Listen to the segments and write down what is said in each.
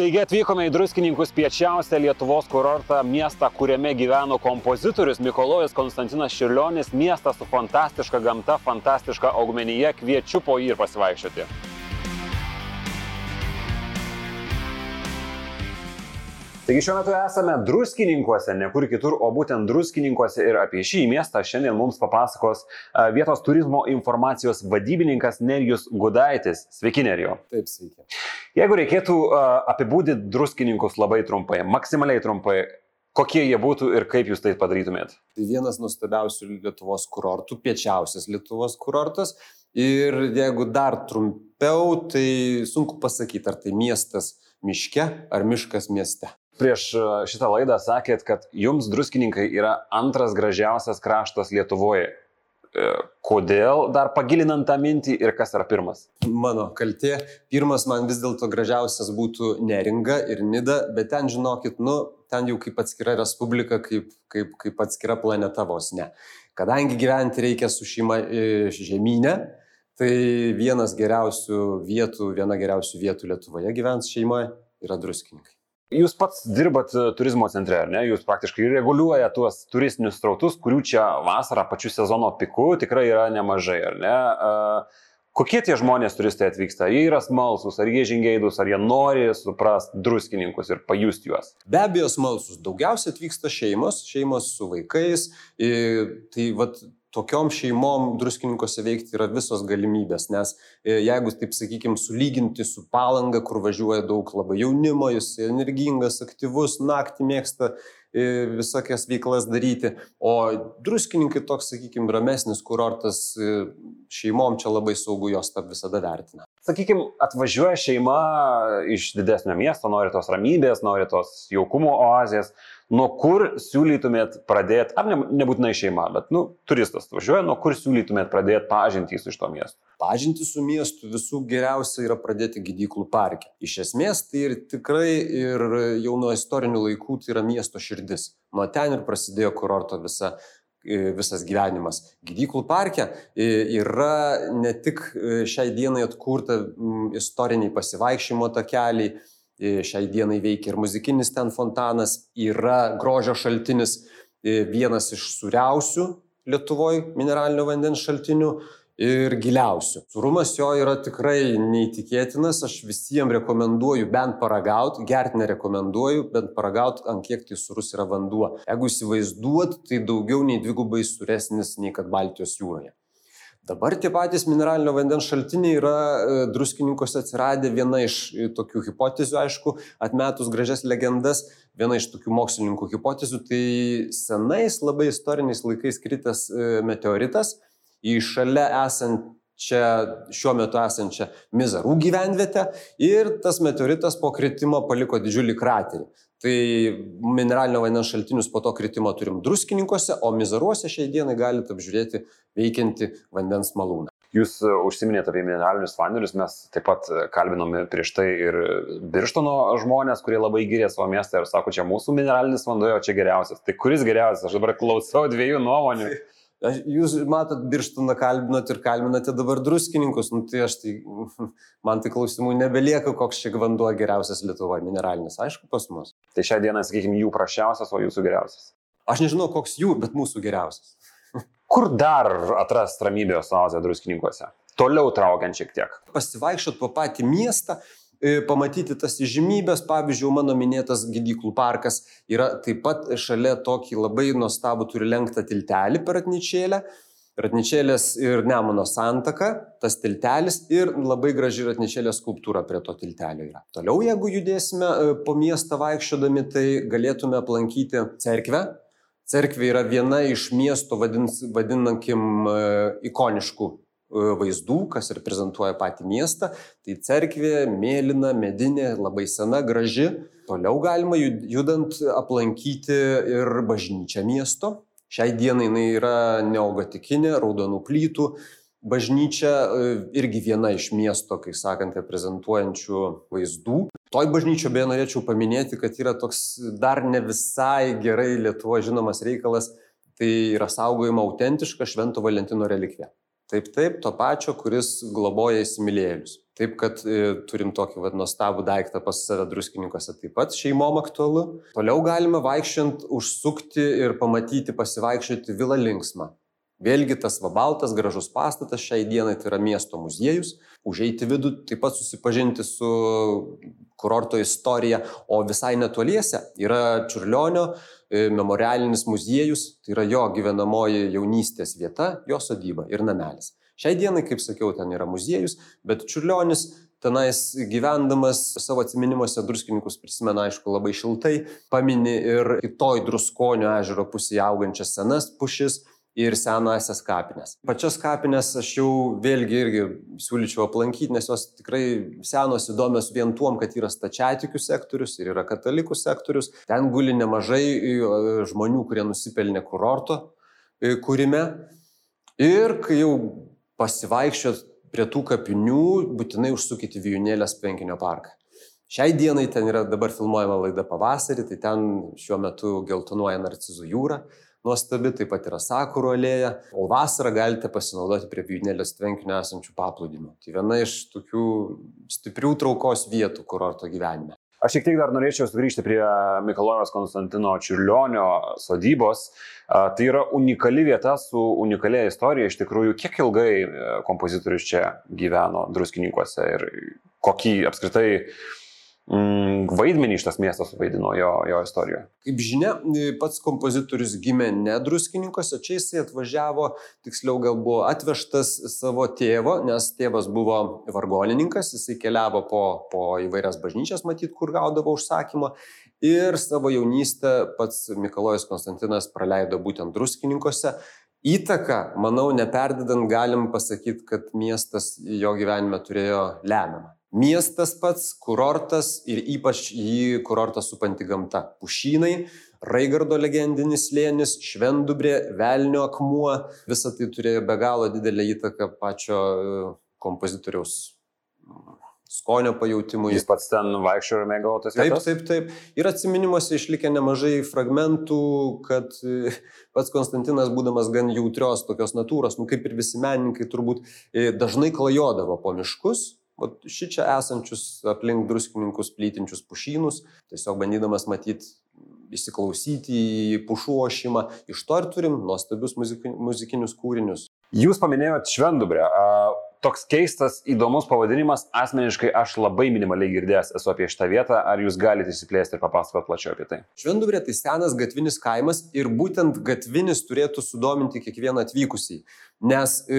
Taigi atvykome į druskininkus piečiausią Lietuvos kurortą, miestą, kuriame gyveno kompozitorius Mikolojus Konstantinas Širlionis, miestas su fantastiška gamta, fantastiška augmenyje, kviečiu po jį ir pasivaikščioti. Taigi šiuo metu esame druskininkuose, ne kur kitur, o būtent druskininkuose ir apie šį miestą šiandien mums papasakos vietos turizmo informacijos vadybininkas Nerijus Gudaitis. Sveiki, Nerijo. Taip, sveiki. Jeigu reikėtų apibūdinti druskininkus labai trumpai, maksimaliai trumpai, kokie jie būtų ir kaip jūs tai padarytumėt? Tai vienas nuostabiausių Lietuvos kurortų, piečiausias Lietuvos kurortas. Ir jeigu dar trumpiau, tai sunku pasakyti, ar tai miestas miške ar miškas mieste prieš e, šitą laidą sakėt, kad jums druskininkai yra antras gražiausias kraštas Lietuvoje. E, kodėl dar pagilinant tą mintį ir kas yra pirmas? Mano kaltė. Pirmas man vis dėlto gražiausias būtų Neringa ir Nida, bet ten žinokit, nu, ten jau kaip atskira respublika, kaip, kaip, kaip atskira planeta vos ne. Kadangi gyventi reikia su šeima e, žemynė, tai vienas geriausių vietų, viena geriausių vietų Lietuvoje gyvens šeimoje yra druskininkai. Jūs pats dirbat e, turizmo centre, ar ne? Jūs praktiškai reguliuoja tuos turistinius strautus, kurių čia vasarą pačiu sezono piku tikrai yra nemažai, ar ne? Uh, kokie tie žmonės turistai atvyksta? Jie yra smalsus, ar jie žingeidus, ar jie nori suprasti druskininkus ir pajusti juos? Be abejo, smalsus. Daugiausiai atvyksta šeimos, šeimos su vaikais. Tai vat tokiom šeimom druskininkose veikti yra visos galimybės, nes e, jeigu, taip sakykime, sulyginti su palanga, kur važiuoja daug labai jaunimo, jis energingas, aktyvus, naktį mėgsta e, visokias veiklas daryti, o druskininkai toks, sakykime, ramesnis kurortas, e, šeimom čia labai saugu jos tą visada vertina. Sakykime, atvažiuoja šeima iš didesnio miesto, nori tos ramybės, nori tos jaukumo oazės, nuo kur siūlytumėt pradėti, ar ne, nebūtinai šeima, bet, nu, turistas važiuoja, nuo kur siūlytumėt pradėti pažintį su iš to miesto? Pažinti su miestu visų geriausia yra pradėti gydyklų parke. Iš esmės tai ir tikrai ir jau nuo istorinių laikų tai yra miesto širdis. Nuo ten ir prasidėjo kurorto visa e, visas gyvenimas. Gydyklų parke e, yra ne tik e, šiai dienai atkurta istoriniai pasivaikščiimo takeliai, šiai dienai veikia ir muzikinis ten fontanas, yra grožio šaltinis, vienas iš suriausių Lietuvoje mineralinio vandens šaltinių ir giliausių. Surumas jo yra tikrai neįtikėtinas, aš visiems rekomenduoju bent paragauti, gerti nerekomenduoju, bent paragauti, ant kiek tai surus yra vanduo. Jeigu įsivaizduot, tai daugiau nei dvigubai suresnis nei kad Baltijos jūroje. Dabar tie patys mineralinio vandens šaltiniai yra e, druskininkose atsiradę viena iš e, tokių hipotezių, aišku, atmetus gražias legendas, viena iš tokių mokslininkų hipotezių, tai senais labai istoriniais laikais kritęs e, meteoritas į šalia esančią, šiuo metu esančią Mizarų gyvenvietę ir tas meteoritas po kritimo paliko didžiulį kraterį. Tai mineralinio vandens šaltinius po to kritimo turim druskininkose, o mizaruose šiai dienai galite apžiūrėti veikianti vandens malūną. Jūs e, užsiminėte apie mineralinius vandenis, mes taip pat e, kalbinome prieš tai ir Birštono žmonės, kurie labai gyrė savo miestą ir sako, čia mūsų mineralinis vanduo, o čia geriausias. Tai kuris geriausias? Aš dabar klausau dviejų nuomonių. Jūs matot, birštoną kalbinat ir kalbinate dabar druskininkus, nu tai aš tai, man tai klausimų nebelieka, koks čia vanduo geriausias Lietuvoje, mineralinis, aišku, pas mus. Tai šią dieną, sakykime, jų prašiausias, o jūsų geriausias. Aš nežinau, koks jų, bet mūsų geriausias. Kur dar atrast ramybės oazę druskininkuose? Toliau traukiant šiek tiek. Pasivaikščiot po patį miestą, pamatyti tas žymybės, pavyzdžiui, mano minėtas gydyklų parkas yra taip pat šalia tokį labai nuostabų turi lenktą tiltelį per atničėlę. Ratničėlės ir Nemono santaka, tas tiltelis ir labai graži Ratničėlės skulptūra prie to tiltelio yra. Toliau, jeigu judėsime e, po miestą vaikščiodami, tai galėtume aplankyti cerkvę. Cerkvė yra viena iš miesto, vadinankim, e, ikoniškų E, vaizdų, kas reprezentuoja patį miestą. Tai cerkvė, mėlyna, medinė, labai sena, graži. Toliau galima judant aplankyti ir bažnyčią miesto. Šiai dienai jinai yra neogotikinė, raudonų plytų. Bažnyčia e, irgi viena iš miesto, kai sakant, reprezentuojančių vaizdų. Toj bažnyčio beje norėčiau paminėti, kad yra toks dar ne visai gerai Lietuvoje žinomas reikalas, tai yra saugojama autentiška Švento Valentino relikvija. Taip, taip, to pačio, kuris globoja įsimylėjėlius. Taip, kad e, turim tokį vad nuostabų daiktą pas save druskininkose taip pat šeimom aktualu. Toliau galime vaikščiant užsukti ir pamatyti, pasivaikščioti vilą linksmą. Vėlgi tas va baltas gražus pastatas šiai dienai tai yra miesto muziejus. Užeiti vidų, taip pat susipažinti su kurorto istorija, o visai netoliese yra Čiurlionio E, memorialinis muziejus, tai yra jo gyvenamoji jaunystės vieta, jo sodyba ir namelis. Šiai dienai, kaip sakiau, ten yra muziejus, bet Čiurlionis tenais gyvendamas savo atminimuose druskininkus prisimena, aišku, labai šiltai, pamini ir kitoj druskonio ežero pusėje augančias senas pušis, ir senasias kapines. Pačias kapines aš jau vėlgi irgi siūlyčiau aplankyti, nes jos tikrai senos įdomios vien tuom, kad yra stačiatikių sektorius ir yra katalikų sektorius. Ten guli nemažai e, žmonių, kurie nusipelnė kurorto e, kūrime. Ir kai jau pasivaikščiot prie tų kapinių, būtinai užsukite Vijunėlės penkinio parką. Šiai dienai ten yra dabar filmuojama laida pavasarį, tai ten šiuo metu geltonuoja Narcizų jūra nuostabi, taip pat yra Sakurų alėja, o vasarą galite pasinaudoti prie Vijūnėlės tvenkinio esančių paplūdimių. Tai viena iš tokių stiprių traukos vietų kurorto gyvenime. Aš šiek tiek dar norėčiau sugrįžti prie Mikalojos Konstantino Čiurlionio sodybos. Tai yra unikali vieta su unikalia istorija. Iš tikrųjų, kiek ilgai e, kompozitorius čia gyveno druskininkuose ir kokį apskritai Mm, vaidmenį šitas miestas suvaidino jo, jo istorijoje. Kaip žinia, pats kompozitorius gimė ne druskininkose, čia jisai atvažiavo, tiksliau gal buvo atvežtas savo tėvo, nes tėvas buvo vargonininkas, jisai keliavo po, po įvairias bažnyčias, matyt, kur gaudavo užsakymą. Ir savo jaunystę pats Mikalojus Konstantinas praleido būtent druskininkose. Įtaka, manau, neperdedant galim pasakyti, kad miestas jo gyvenime turėjo lemiamą. Miestas pats, kurortas ir ypač jį kurortą supanti gamta. Pušynai, Raigardo legendinis slėnis, Švendubrė, Velnio akmuo. Visa tai turėjo be galo didelę įtaką pačio e, kompozitoriaus skonio pajūtimui. Jis pats ten vaikščiojo ir mėgavo tas vietas? Taip, taip, taip. Ir atminimuose išlikę nemažai fragmentų, kad e, pats Konstantinas, būdamas gan jautrios tokios natūros, nu kaip ir visi menininkai turbūt, e, dažnai klajodavo po miškus ši čia esančius aplink druskininkus plytinčius pušynus, tiesiog bandydamas matyti, įsiklausyti į pušų ošimą. Iš to ir turim nuostabius muzikinius kūrinius. Jūs paminėjote Švendubrę toks keistas, įdomus pavadinimas. Asmeniškai aš labai minimaliai girdėjęs esu apie šitą vietą. Ar jūs galite įsiplėsti ir papasakoti plačiau apie tai? Švendubrė tai senas gatvinis kaimas ir būtent gatvinis turėtų sudominti kiekvieną atvykusį. Nes e,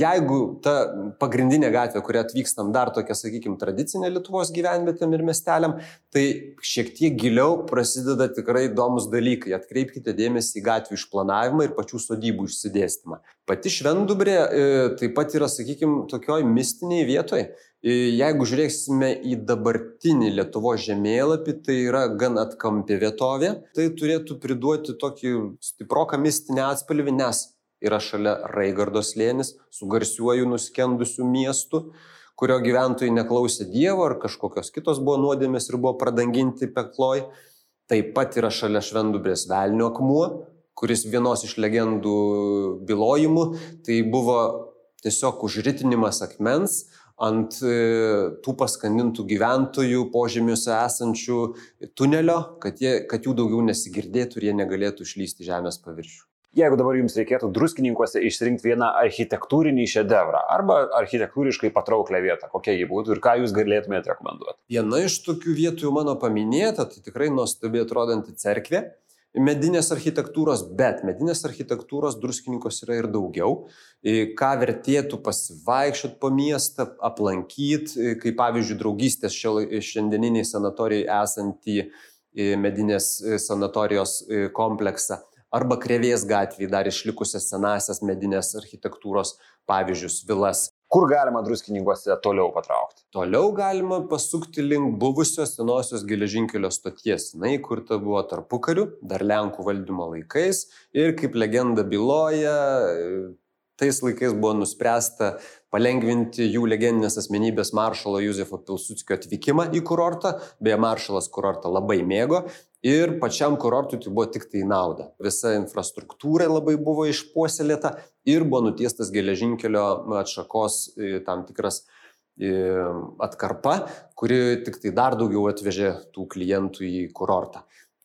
jeigu ta pagrindinė gatvė, kurią atvykstam dar tokia, sakykime, tradicinė Lietuvos gyvenvietėm ir miesteliam, tai šiek tiek giliau prasideda tikrai įdomus dalykai. Atkreipkite dėmesį į gatvių išplanavimą ir pačių sodybų išsidėstymą. Pati Švendubrė e, taip pat yra, sakykime, tokioj mistiniai vietoj. E, jeigu žiūrėsime į dabartinį Lietuvo žemėlapį, tai yra gan atkampi vietovė. Tai turėtų priduoti tokį stiproką mistinę atspalvį, nes yra šalia Raigardo slėnis su garsiuoju nuskendusiu miestu, kurio gyventojai neklausė Dievo ar kažkokios kitos buvo nuodėmės ir buvo pradanginti pekloj. Taip pat yra šalia Švendubrės velnio akmuo, kuris vienos iš legendų bylojimų, tai buvo tiesiog užritinimas akmens ant e, tų paskandintų gyventojų požemiuose esančių tunelio, kad, jie, kad jų daugiau nesigirdėtų ir jie negalėtų išlysti žemės paviršių. Jeigu dabar jums reikėtų druskininkuose išsirinkti vieną architektūrinį šedevrą arba architektūriškai patrauklę vietą, kokia ji būtų ir ką jūs galėtumėte rekomenduoti? Viena iš tokių vietų jau mano paminėta, tai tikrai nuostabiai atrodanti cerkvė medinės architektūros, bet medinės architektūros druskininkos yra ir daugiau. Ką vertėtų pasivaikščioti po miestą, aplankyti, kaip pavyzdžiui, draugystės šiandieniniai sanatorijai esantį medinės sanatorijos kompleksą arba Krevės gatvėje dar išlikusias senasias medinės architektūros pavyzdžius, vilas. Kur galima druskininkose toliau patraukti? Toliau galima pasukti link buvusios senosios geležinkelio stoties. Jis kurta buvo tarpu kariu, dar Lenkų valdymo laikais ir kaip legenda byloja, tais laikais buvo nuspręsta palengvinti jų legendinės asmenybės maršalo Juzefo Pilsudskio atvykimą į kurortą. Beje, maršalas kurortą labai mėgo Ir pačiam kurortui tai buvo tik tai nauda. Visa infrastruktūra labai buvo išpuoselėta ir buvo nutiestas geležinkelio atšakos e, tam tikras e, atkarpa, kuri tik tai dar daugiau atvežė tų klientų į kurortą.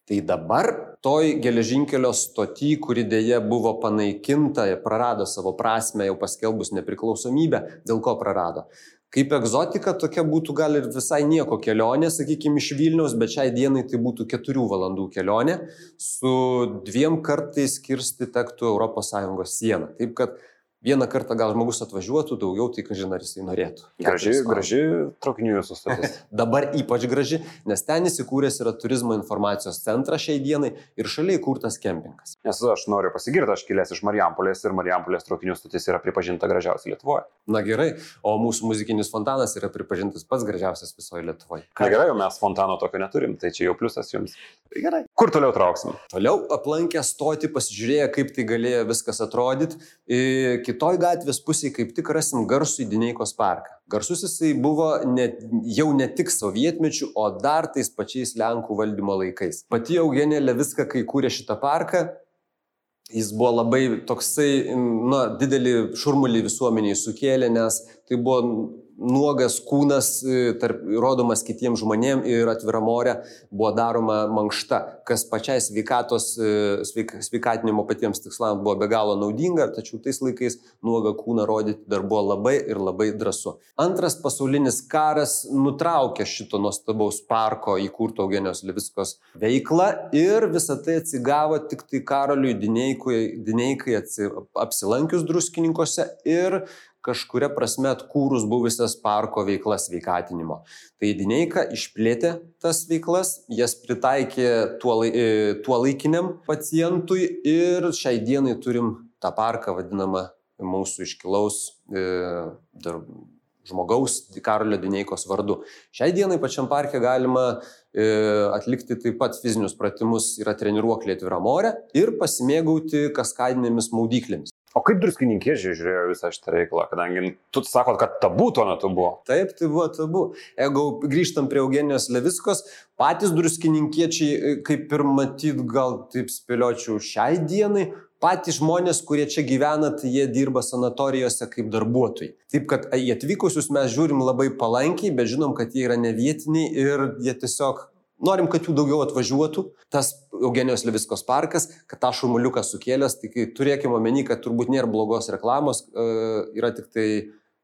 Tai dabar toj geležinkelio stoti, kuri dėja buvo panaikinta, prarado savo prasme jau paskelbus nepriklausomybę, dėl ko prarado. Kaip egzotika tokia būtų gal ir visai nieko kelionė, sakykime, iš Vilniaus, bet šiai dienai tai būtų keturių valandų kelionė su dviem kartais kirsti tektų ES sieną. Taip kad vieną kartą gal žmogus atvažiuotų, daugiau tai kažin ar jisai norėtų. Graži, graži traukinių jūsų stotis. Dabar ypač graži, nes ten įsikūręs yra turizmo informacijos centras šiai dienai ir šalia įkurtas kempingas. Nes aš noriu pasigirti, aš kilęs iš Marijampolės ir Marijampolės traukinių stotis yra pripažinta gražiausia Lietuvoje. Na gerai, o mūsų muzikinis fontanas yra pripažintas pats gražiausias visoje Lietuvoje. Na gerai, jau mes fontano tokio neturim, tai čia jau pliusas jums. Gerai. Kur toliau trauksim? Toliau aplankę stoti, pasižiūrėję, kaip tai galėjo viskas atrodyti kitoj gatvės pusėje kaip tik rasim garsų Dineikos parką. Garsus jisai buvo ne, jau ne tik sovietmečių, o dar tais pačiais Lenkų valdymo laikais. Pati Eugenija Leviska, kai kūrė šitą parką, jis buvo labai toksai, na, didelį šurmulį visuomeniai sukėlė, nes tai buvo nuogas kūnas, e, tarp, rodomas kitiems žmonėms ir atvira morė buvo daroma mankšta, kas pačiai sveikatos, e, sveik, sveikatinimo patiems tikslams buvo be galo naudinga, tačiau tais laikais nuogą kūną rodyti dar buvo labai ir labai drąsu. Antras pasaulinis karas nutraukė šito nuostabaus parko įkurto Eugenijos Leviskos veiklą ir visą tai atsigavo tik tai Karoliui Dineikai apsilankius druskininkose ir kažkuria prasme atkūrus buvusias parko veiklas sveikatinimo. Tai Dineika išplėtė tas veiklas, jas pritaikė tuo, e, tuo laikiniam pacientui ir šiai dienai turim tą parką vadinamą mūsų iškilaus e, dar, žmogaus Karolio Dineikos vardu. Šiai dienai pačiam parke galima e, atlikti taip pat fizinius pratimus, yra treniruoklė atvira morė ir pasimėgauti kaskadinėmis maudyklėmis. O kaip druskininkiečiai žiūrėjo visą šitą reikalą, kadangi tu sakot, kad tabu tuo metu buvo? Taip, tai buvo tabu. Jeigu grįžtam prie Eugenijos Leviskos, patys druskininkiečiai, kaip ir matyt, gal taip spėliočiau šiai dienai, patys žmonės, kurie čia gyvena, tai jie dirba sanatorijose kaip darbuotojai. Taip, kad į atvykusius mes žiūrim labai palankiai, bet žinom, kad jie yra nevietiniai ir jie tiesiog Norim, kad jų daugiau atvažiuotų. Tas Eugenijos Leviskos parkas, kad tą šurmuliuką sukėlęs, tai turėkime omeny, kad turbūt nėra blogos reklamos, e, yra tik tai,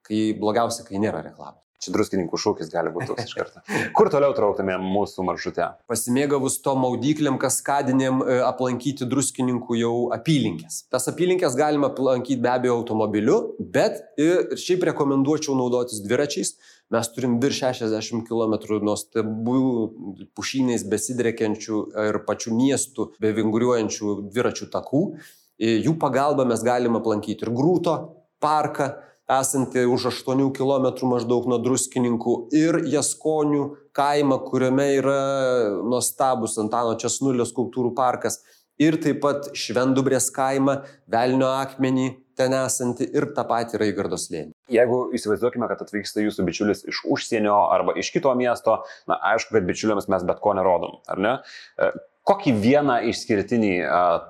kai blogiausia, kai nėra reklamos. Čia druskininkų šūkis gali būti toks iš karto. Kur toliau trauktumėm mūsų maršrute? Pasimėgavus to maudyklėm, kaskadinėm, e, aplankyti druskininkų jau apylinkės. Tas apylinkės galima aplankyti be abejo automobiliu, bet ir šiaip rekomenduočiau naudotis dviračiais Mes turim virš 60 km nuostabių pušynais besidrekiančių ir pačių miestų bevinguriuojančių dviračių takų. Jų pagalba mes galime aplankyti ir Grūto parką, esantį už 8 km maždaug nuo druskininkų, ir Jaskonių kaimą, kuriame yra nuostabus Antano Česnulio skulptūrų parkas, ir taip pat Švendubrės kaimą, Velnio akmenį, ten esanti ir tą patį Raigardos lėnį. Jeigu įsivaizduokime, kad atvyksta jūsų bičiulis iš užsienio arba iš kito miesto, na aišku, kad bičiuliams mes bet ko nerodom, ar ne? Kokį vieną išskirtinį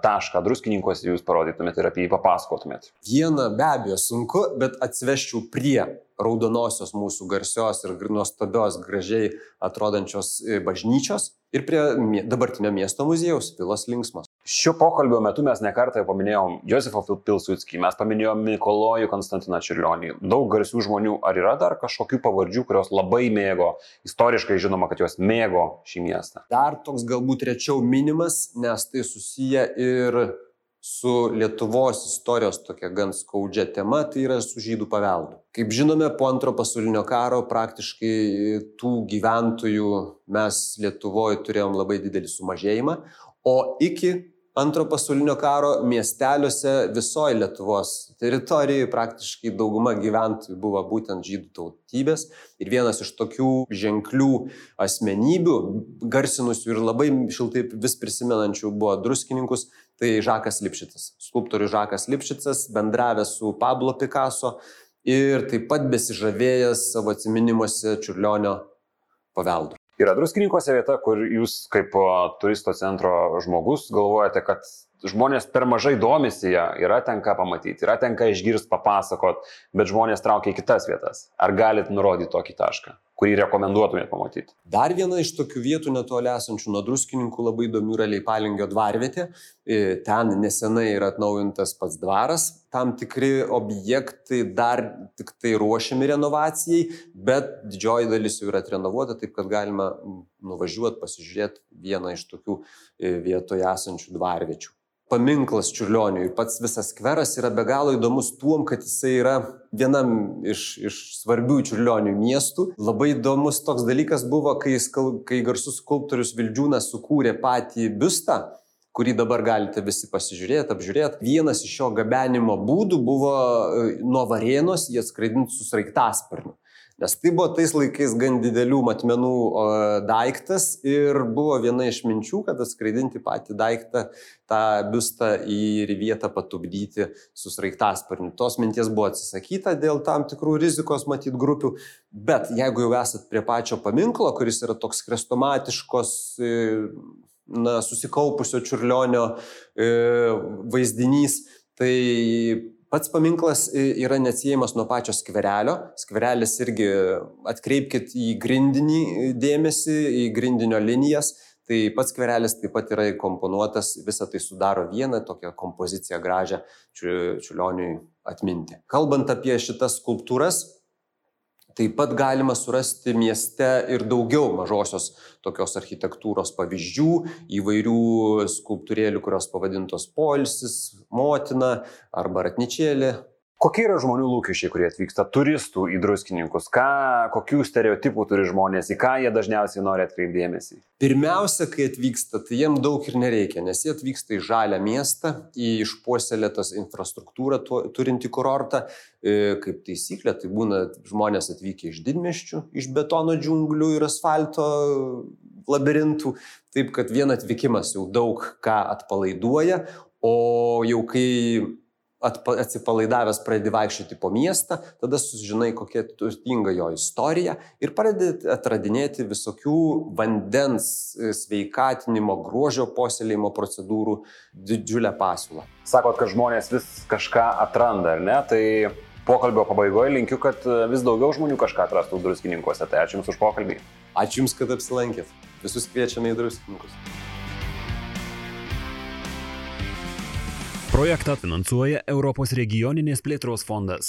tašką druskininkose jūs parodytumėte ir apie jį papasakotumėte? Vieną be abejo sunku, bet atsiveščiau prie raudonosios mūsų garsios ir nuostabios, gražiai atrodančios e, bažnyčios ir prie dabartinio miesto muziejaus Vilos Linksmos. Šio pokalbio metu mes nekartą paminėjom Josefą Pilsudskį, mes paminėjom Mikolojų Konstantiną Čiurlionį, daug garsių žmonių. Ar yra dar kažkokių pavardžių, kurios labai mėgo, istoriškai žinoma, kad jos mėgo šį miestą? Dar toks galbūt rečiau minimas, nes tai susiję ir su Lietuvos istorijos tokia gan skaudžia tema, tai yra su žydų paveldu. Kaip žinome, po antro pasaulinio karo praktiškai tų gyventojų mes Lietuvoje turėjom labai didelį sumažėjimą, o iki antro pasaulinio karo miesteliuose visoje Lietuvos teritorijoje praktiškai dauguma gyventojų buvo būtent žydų tautybės. Ir vienas iš tokių ženklių asmenybių, garsinusių ir labai šiltai vis prisimenančių buvo druskininkus, tai Žakas Lipšicas. Skulptorius Žakas Lipšicas bendravęs su Pablo Picasso ir taip pat besižavėjęs savo atminimuose Čiurlionio paveldu. Yra druskininkose vieta, kur jūs kaip turisto centro žmogus galvojate, kad žmonės per mažai domisi ją, yra ten ką pamatyti, yra ten ką išgirsti, papasakot, bet žmonės traukia į kitas vietas. Ar galit nurodyti tokį tašką, kurį rekomenduotumėt pamatyti? Dar viena iš tokių vietų netoli esančių nuo druskininkų labai įdomių yra Leipalingio dvarvietė. E, ten nesenai yra atnaujintas pats dvaras, tam tikri objektai dar tik tai ruošiami renovacijai, bet didžioji dalis jau yra atrenovuota, taip kad galima nuvažiuoti, pasižiūrėti vieną iš tokių e, vietoje esančių dvarviečių paminklas Čiurlioniui. Pats visas skveras yra be galo įdomus tuom, kad jisai yra vienam iš, iš svarbių Čiurlionių miestų. Labai įdomus toks dalykas buvo, kai, kai garsus skulptorius Vildžiūnas sukūrė patį biustą kurį dabar galite visi pasižiūrėti, apžiūrėti. Vienas iš jo gabenimo būdų buvo e, nuo Varėnos jį atskraidinti su sraigtasparniu. Nes tai buvo tais laikais gan didelių matmenų daiktas ir buvo viena iš minčių, kad atskraidinti patį daiktą, tą biustą į vietą patupdyti su sraigtasparniu. Tos minties buvo atsisakyta dėl tam tikrų rizikos matyt grupių, bet jeigu jau esat prie pačio paminklo, kuris yra toks krestomatiškos, e, na, susikaupusio čiurlionio e, vaizdinys, tai Pats paminklas yra neatsiejamas nuo pačio skverelio. Skverelis irgi atkreipkite į grindinį dėmesį, į grindinio linijas. Tai pats skverelis taip pat yra įkomponuotas, visą tai sudaro vieną tokią kompoziciją gražią čiulioniui atminti. Kalbant apie šitas skulptūras, Taip pat galima surasti mieste ir daugiau mažosios tokios architektūros pavyzdžių, įvairių skulptūrėlių, kurios pavadintos polsis, motina arba ratničėlė, Kokie yra žmonių lūkesčiai, kurie atvyksta turistų į druskininkus? Ką, kokių stereotipų turi žmonės, į ką jie dažniausiai nori atkreipdėmėsi? Pirmiausia, kai atvyksta, tai jiem daug ir nereikia, nes jie atvyksta į žalę miestą, į išpuoselėtas infrastruktūrą turinti kurortą. E, kaip taisyklė, tai būna žmonės atvykę iš didmeščių, iš betono džiunglių ir asfalto labirintų. Taip, kad vien atvykimas jau daug ką atpalaiduoja, o jau kai atsipalaidavęs pradedi vaikščioti po miestą, tada sužinai, kokia turtinga jo istorija ir pradedi atradinėti visokių vandens e, sveikatinimo, grožio posėlėjimo procedūrų didžiulę pasiūlą. Sakot, kad žmonės vis kažką atranda, ar ne? Tai pokalbio pabaigoje linkiu, kad e, vis daugiau žmonių kažką atrastų druskininkuose. Tai ačiū Jums už pokalbį. Ačiū Jums, kad apsilankėt. Visus kviečiame į druskininkus. Projektą finansuoja Europos regioninės plėtros fondas.